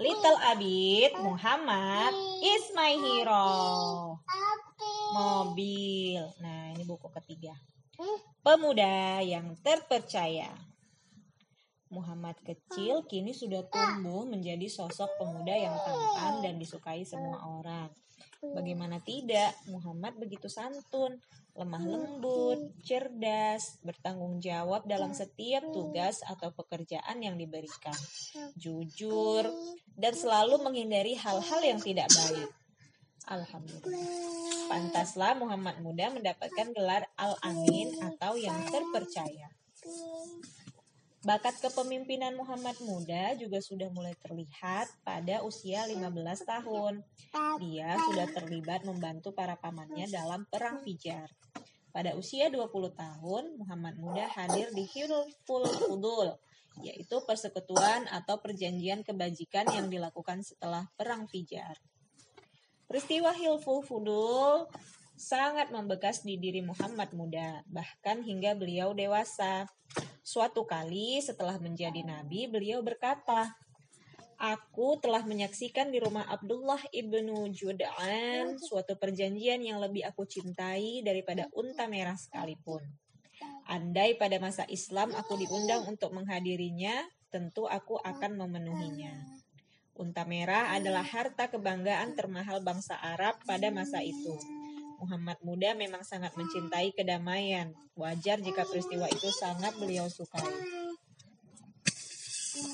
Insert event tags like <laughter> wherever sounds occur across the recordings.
Little Abid Muhammad is my hero. Mobil. Nah, ini buku ketiga. Pemuda yang terpercaya. Muhammad kecil kini sudah tumbuh menjadi sosok pemuda yang tampan dan disukai semua orang. Bagaimana tidak, Muhammad begitu santun, lemah lembut, cerdas, bertanggung jawab dalam setiap tugas atau pekerjaan yang diberikan, jujur, dan selalu menghindari hal-hal yang tidak baik. Alhamdulillah. Pantaslah Muhammad muda mendapatkan gelar Al-Amin atau yang terpercaya. Bakat kepemimpinan Muhammad muda juga sudah mulai terlihat pada usia 15 tahun. Dia sudah terlibat membantu para pamannya dalam perang Fijar. Pada usia 20 tahun, Muhammad muda hadir di Hilful Fudul, yaitu persekutuan atau perjanjian kebajikan yang dilakukan setelah perang Fijar. Peristiwa Hilful Fudul sangat membekas di diri Muhammad muda, bahkan hingga beliau dewasa. Suatu kali setelah menjadi nabi, beliau berkata, Aku telah menyaksikan di rumah Abdullah ibnu Jud'an suatu perjanjian yang lebih aku cintai daripada unta merah sekalipun. Andai pada masa Islam aku diundang untuk menghadirinya, tentu aku akan memenuhinya. Unta merah adalah harta kebanggaan termahal bangsa Arab pada masa itu. Muhammad muda memang sangat mencintai kedamaian. Wajar jika peristiwa itu sangat beliau sukai.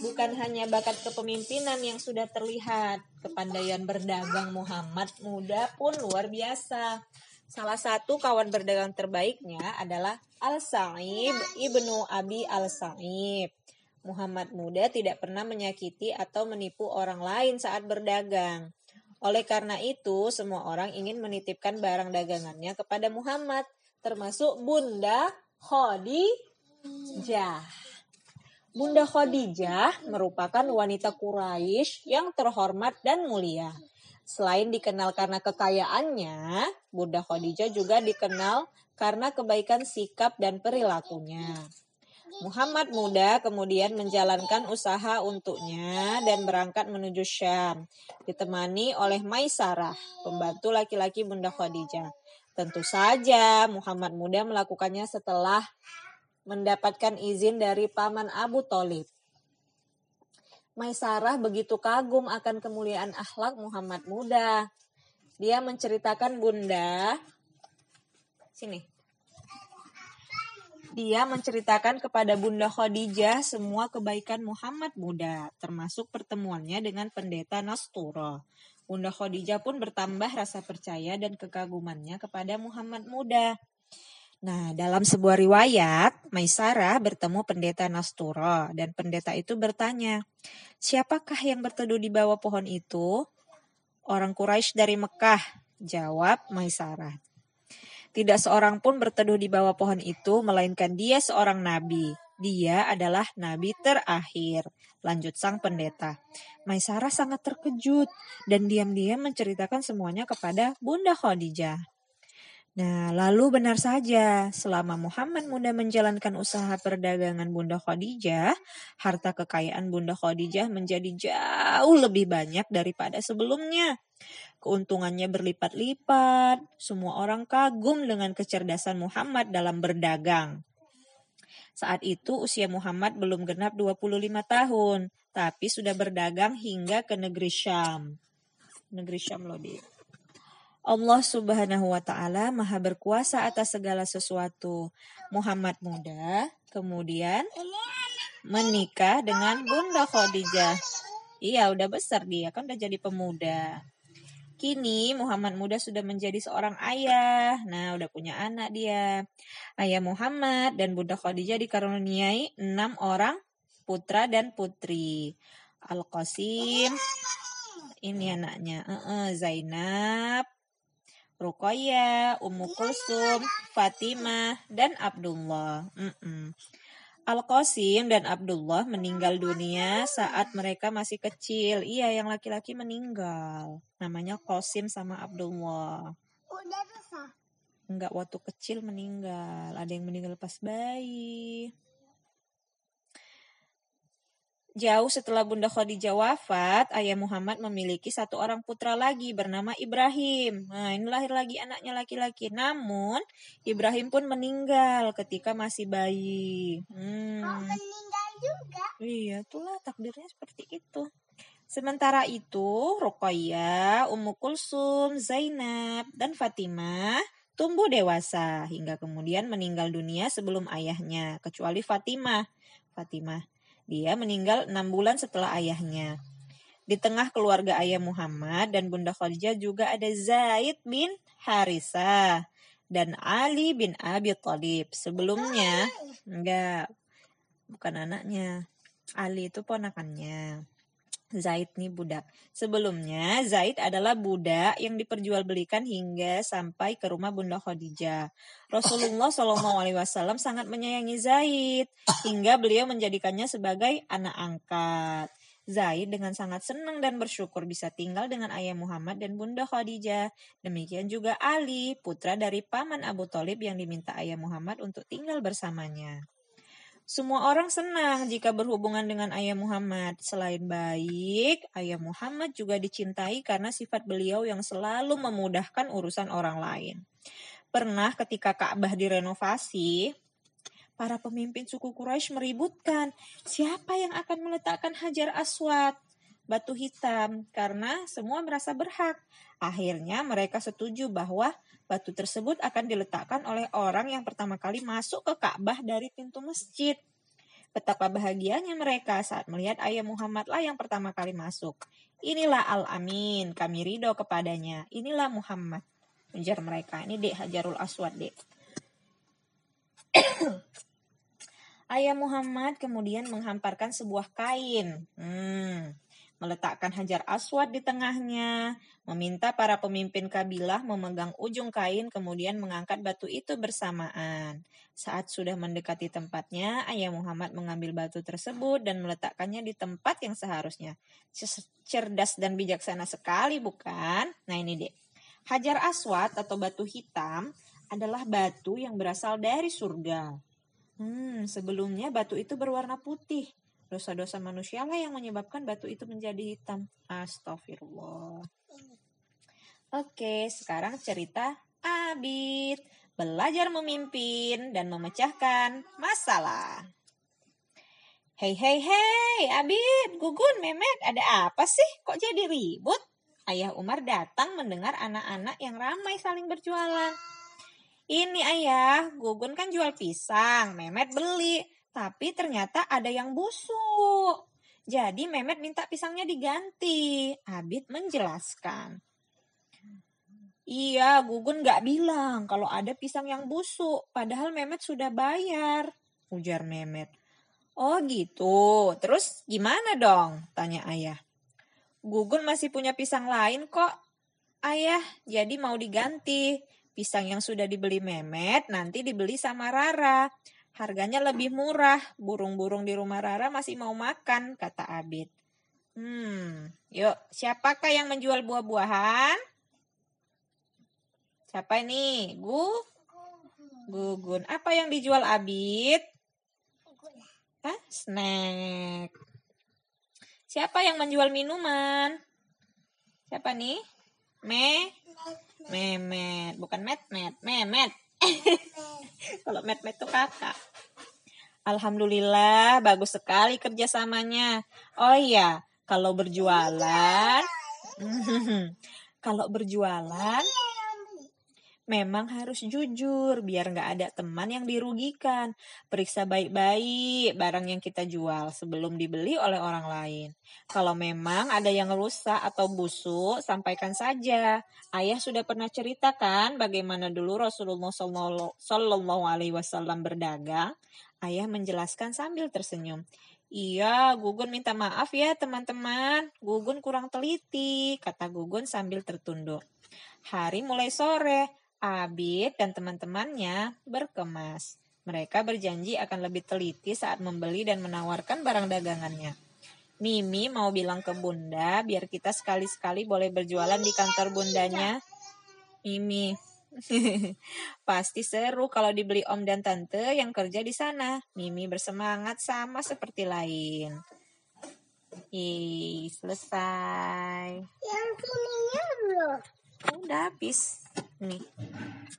Bukan hanya bakat kepemimpinan yang sudah terlihat, kepandaian berdagang Muhammad muda pun luar biasa. Salah satu kawan berdagang terbaiknya adalah Al-Sa'ib ibnu Abi Al-Sa'ib. Muhammad muda tidak pernah menyakiti atau menipu orang lain saat berdagang. Oleh karena itu, semua orang ingin menitipkan barang dagangannya kepada Muhammad, termasuk Bunda Khadijah. Bunda Khadijah merupakan wanita Quraisy yang terhormat dan mulia. Selain dikenal karena kekayaannya, Bunda Khadijah juga dikenal karena kebaikan sikap dan perilakunya. Muhammad muda kemudian menjalankan usaha untuknya dan berangkat menuju Syam, ditemani oleh Maisarah, pembantu laki-laki Bunda Khadijah. Tentu saja Muhammad muda melakukannya setelah mendapatkan izin dari paman Abu Talib. Maisarah begitu kagum akan kemuliaan akhlak Muhammad muda. Dia menceritakan Bunda, sini, dia menceritakan kepada Bunda Khadijah semua kebaikan Muhammad muda, termasuk pertemuannya dengan pendeta Nasturo. Bunda Khadijah pun bertambah rasa percaya dan kekagumannya kepada Muhammad muda. Nah, dalam sebuah riwayat, Maisarah bertemu pendeta Nasturo dan pendeta itu bertanya, "Siapakah yang berteduh di bawah pohon itu?" Orang Quraisy dari Mekah, jawab Maisarah. Tidak seorang pun berteduh di bawah pohon itu, melainkan dia seorang nabi. Dia adalah nabi terakhir. Lanjut sang pendeta. Maisarah sangat terkejut dan diam-diam menceritakan semuanya kepada Bunda Khadijah. Nah, lalu benar saja, selama Muhammad muda menjalankan usaha perdagangan Bunda Khadijah, harta kekayaan Bunda Khadijah menjadi jauh lebih banyak daripada sebelumnya. Keuntungannya berlipat-lipat, semua orang kagum dengan kecerdasan Muhammad dalam berdagang. Saat itu usia Muhammad belum genap 25 tahun, tapi sudah berdagang hingga ke negeri Syam. Negeri Syam loh dia. Allah Subhanahu wa taala Maha berkuasa atas segala sesuatu. Muhammad muda kemudian menikah dengan Bunda Khadijah. Iya, udah besar dia kan udah jadi pemuda. Kini Muhammad muda sudah menjadi seorang ayah. Nah, udah punya anak dia. Ayah Muhammad dan Bunda Khadijah dikaruniai enam orang putra dan putri. Al-Qasim, ini anaknya. Uh -uh, Zainab, Ruqayyah, Ummu Kulsum, Fatimah, dan Abdullah. Mm -mm. Al-Qasim dan Abdullah meninggal dunia saat mereka masih kecil. Iya, yang laki-laki meninggal. Namanya Qasim sama Abdullah. Udah besar. Enggak waktu kecil meninggal. Ada yang meninggal pas bayi. Jauh setelah Bunda Khadijah wafat, ayah Muhammad memiliki satu orang putra lagi bernama Ibrahim. Nah, ini lahir lagi anaknya laki-laki. Namun, Ibrahim pun meninggal ketika masih bayi. Hmm. Oh, meninggal juga? Iya, itulah takdirnya seperti itu. Sementara itu, Ruqayyah, Ummu Kulsum, Zainab, dan Fatimah tumbuh dewasa hingga kemudian meninggal dunia sebelum ayahnya, kecuali Fatimah. Fatimah dia meninggal enam bulan setelah ayahnya. Di tengah keluarga ayah Muhammad dan Bunda Khadijah juga ada Zaid bin Harisa dan Ali bin Abi Thalib. Sebelumnya, enggak, bukan anaknya. Ali itu ponakannya. Zaid nih budak. Sebelumnya Zaid adalah budak yang diperjualbelikan hingga sampai ke rumah Bunda Khadijah. Rasulullah Shallallahu Alaihi Wasallam sangat menyayangi Zaid hingga beliau menjadikannya sebagai anak angkat. Zaid dengan sangat senang dan bersyukur bisa tinggal dengan ayah Muhammad dan Bunda Khadijah. Demikian juga Ali, putra dari paman Abu Talib yang diminta ayah Muhammad untuk tinggal bersamanya. Semua orang senang jika berhubungan dengan ayah Muhammad. Selain baik, ayah Muhammad juga dicintai karena sifat beliau yang selalu memudahkan urusan orang lain. Pernah ketika Ka'bah direnovasi, para pemimpin suku Quraisy meributkan siapa yang akan meletakkan Hajar Aswad, batu hitam, karena semua merasa berhak. Akhirnya mereka setuju bahwa Batu tersebut akan diletakkan oleh orang yang pertama kali masuk ke Ka'bah dari pintu masjid. Betapa bahagianya mereka saat melihat ayah Muhammad lah yang pertama kali masuk. Inilah Al-Amin, kami ridho kepadanya. Inilah Muhammad. Ujar mereka. Ini dek Hajarul Aswad dek. <coughs> ayah Muhammad kemudian menghamparkan sebuah kain. Hmm, meletakkan hajar aswad di tengahnya, meminta para pemimpin kabilah memegang ujung kain kemudian mengangkat batu itu bersamaan. Saat sudah mendekati tempatnya, Ayah Muhammad mengambil batu tersebut dan meletakkannya di tempat yang seharusnya. Cerdas dan bijaksana sekali, bukan? Nah ini deh. Hajar aswad atau batu hitam adalah batu yang berasal dari surga. Hmm, sebelumnya batu itu berwarna putih dosa-dosa manusia lah yang menyebabkan batu itu menjadi hitam. Astagfirullah. Oke, sekarang cerita Abid. Belajar memimpin dan memecahkan masalah. Hei, hei, hei, Abid, Gugun, Memet, ada apa sih? Kok jadi ribut? Ayah Umar datang mendengar anak-anak yang ramai saling berjualan. Ini ayah, Gugun kan jual pisang, Memet beli. Tapi ternyata ada yang busuk. Jadi Mehmet minta pisangnya diganti. Abid menjelaskan. Iya, Gugun gak bilang kalau ada pisang yang busuk. Padahal Mehmet sudah bayar. Ujar Mehmet. Oh gitu. Terus gimana dong? Tanya ayah. Gugun masih punya pisang lain kok. Ayah, jadi mau diganti. Pisang yang sudah dibeli Mehmet nanti dibeli sama Rara. Harganya lebih murah. Burung-burung di rumah Rara masih mau makan, kata Abid. Hmm, yuk, siapakah yang menjual buah-buahan? Siapa ini? Gu? Gugun. Apa yang dijual Abid? Hah? Snack. Siapa yang menjual minuman? Siapa nih? Me? Memet. Bukan met, met. Memet. <laughs> Kalau met-met tuh kakak. Alhamdulillah, bagus sekali kerjasamanya. Oh iya, kalau berjualan, <laughs> kalau berjualan, memang harus jujur biar nggak ada teman yang dirugikan. Periksa baik-baik barang yang kita jual sebelum dibeli oleh orang lain. Kalau memang ada yang rusak atau busuk, sampaikan saja. Ayah sudah pernah ceritakan bagaimana dulu Rasulullah Shallallahu Alaihi Wasallam berdagang. Ayah menjelaskan sambil tersenyum. Iya, Gugun minta maaf ya teman-teman. Gugun kurang teliti, kata Gugun sambil tertunduk. Hari mulai sore, Abid dan teman-temannya berkemas. Mereka berjanji akan lebih teliti saat membeli dan menawarkan barang dagangannya. Mimi mau bilang ke bunda biar kita sekali-sekali boleh berjualan di kantor bundanya. Mimi, <laughs> pasti seru kalau dibeli om dan tante yang kerja di sana. Mimi bersemangat sama seperti lain. Yeay, selesai. Yang sininya belum. Udah habis. Nih.